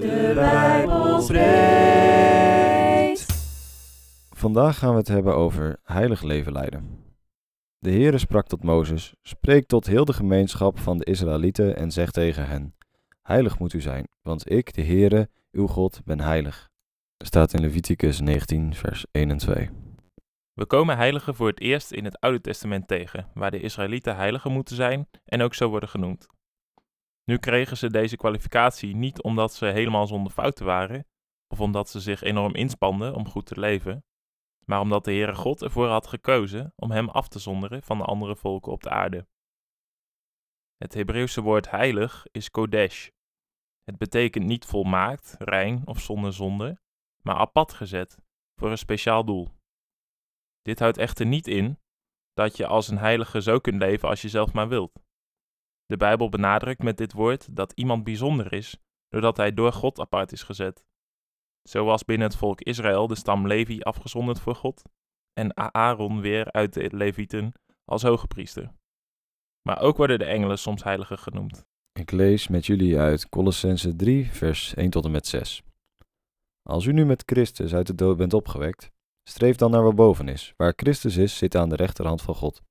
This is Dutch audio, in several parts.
De Bijbel spreekt. Vandaag gaan we het hebben over heilig leven leiden. De Heere sprak tot Mozes, spreek tot heel de gemeenschap van de Israëlieten en zeg tegen hen, heilig moet u zijn, want ik, de Heere, uw God, ben heilig. Staat in Leviticus 19, vers 1 en 2. We komen heiligen voor het eerst in het Oude Testament tegen, waar de Israëlieten heiligen moeten zijn en ook zo worden genoemd. Nu kregen ze deze kwalificatie niet omdat ze helemaal zonder fouten waren, of omdat ze zich enorm inspanden om goed te leven, maar omdat de Heere God ervoor had gekozen om hem af te zonderen van de andere volken op de aarde. Het Hebreeuwse woord heilig is kodesh. Het betekent niet volmaakt, rein of zonder zonde, maar apart gezet voor een speciaal doel. Dit houdt echter niet in dat je als een heilige zo kunt leven als je zelf maar wilt. De Bijbel benadrukt met dit woord dat iemand bijzonder is, doordat hij door God apart is gezet. Zo was binnen het volk Israël de stam Levi afgezonderd voor God en Aaron weer uit de Levieten als hoge priester. Maar ook worden de engelen soms heiligen genoemd. Ik lees met jullie uit Colossense 3, vers 1 tot en met 6. Als u nu met Christus uit de dood bent opgewekt, streef dan naar wat boven is. Waar Christus is, zit aan de rechterhand van God.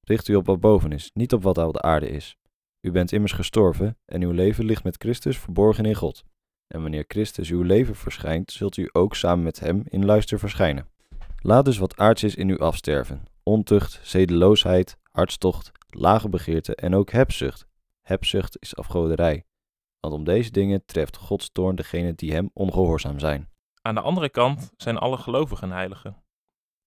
Richt u op wat boven is, niet op wat op de aarde is. U bent immers gestorven en uw leven ligt met Christus verborgen in God. En wanneer Christus uw leven verschijnt, zult u ook samen met hem in luister verschijnen. Laat dus wat aards is in u afsterven: ontucht, zedeloosheid, hartstocht, lage begeerte en ook hebzucht. Hebzucht is afgoderij. Want om deze dingen treft Gods toorn degenen die hem ongehoorzaam zijn. Aan de andere kant zijn alle gelovigen heiligen.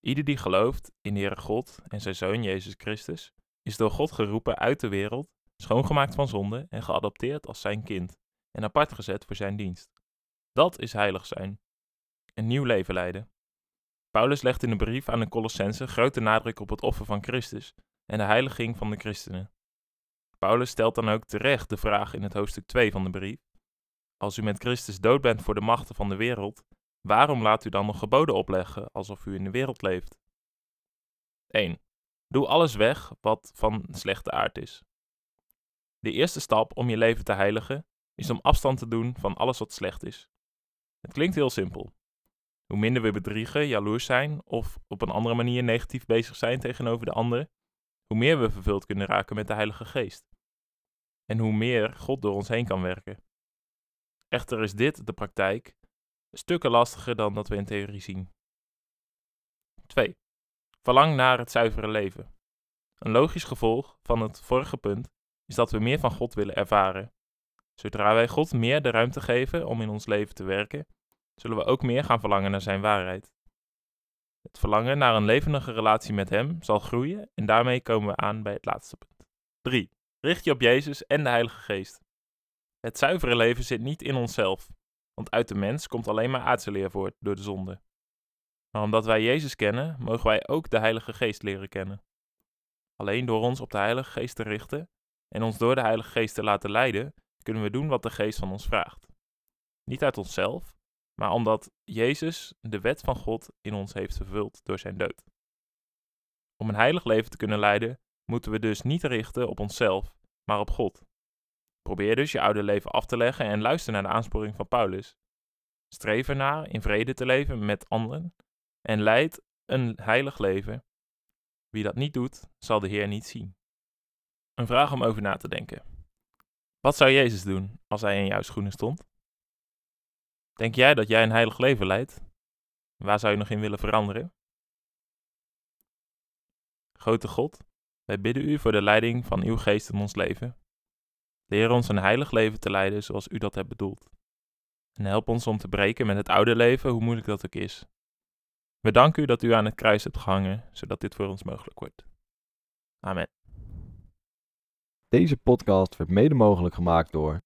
Ieder die gelooft in de Heere God en zijn Zoon Jezus Christus, is door God geroepen uit de wereld, schoongemaakt van zonde en geadopteerd als zijn kind en apart gezet voor zijn dienst. Dat is heilig zijn. Een nieuw leven leiden. Paulus legt in de brief aan de Colossense grote nadruk op het offer van Christus en de heiliging van de christenen. Paulus stelt dan ook terecht de vraag in het hoofdstuk 2 van de brief: Als u met Christus dood bent voor de machten van de wereld, waarom laat u dan nog geboden opleggen alsof u in de wereld leeft? 1. Doe alles weg wat van slechte aard is. De eerste stap om je leven te heiligen is om afstand te doen van alles wat slecht is. Het klinkt heel simpel. Hoe minder we bedriegen, jaloers zijn of op een andere manier negatief bezig zijn tegenover de ander, hoe meer we vervuld kunnen raken met de Heilige Geest. En hoe meer God door ons heen kan werken. Echter is dit de praktijk stukken lastiger dan dat we in theorie zien. 2. Verlang naar het zuivere leven. Een logisch gevolg van het vorige punt is dat we meer van God willen ervaren. Zodra wij God meer de ruimte geven om in ons leven te werken, zullen we ook meer gaan verlangen naar Zijn waarheid. Het verlangen naar een levendige relatie met Hem zal groeien en daarmee komen we aan bij het laatste punt. 3. Richt je op Jezus en de Heilige Geest. Het zuivere leven zit niet in onszelf, want uit de mens komt alleen maar aardse leer voort door de zonde. Maar omdat wij Jezus kennen, mogen wij ook de Heilige Geest leren kennen. Alleen door ons op de Heilige Geest te richten en ons door de Heilige Geest te laten leiden, kunnen we doen wat de Geest van ons vraagt. Niet uit onszelf, maar omdat Jezus de wet van God in ons heeft vervuld door zijn dood. Om een heilig leven te kunnen leiden, moeten we dus niet richten op onszelf, maar op God. Probeer dus je oude leven af te leggen en luister naar de aansporing van Paulus. Streef ernaar in vrede te leven met anderen en leid een heilig leven. Wie dat niet doet, zal de Heer niet zien. Een vraag om over na te denken. Wat zou Jezus doen als hij in jouw schoenen stond? Denk jij dat jij een heilig leven leidt? Waar zou je nog in willen veranderen? Grote God, wij bidden u voor de leiding van uw geest in ons leven. Leer ons een heilig leven te leiden zoals u dat hebt bedoeld. En help ons om te breken met het oude leven, hoe moeilijk dat ook is. We danken u dat u aan het kruis hebt gehangen, zodat dit voor ons mogelijk wordt. Amen. Deze podcast werd mede mogelijk gemaakt door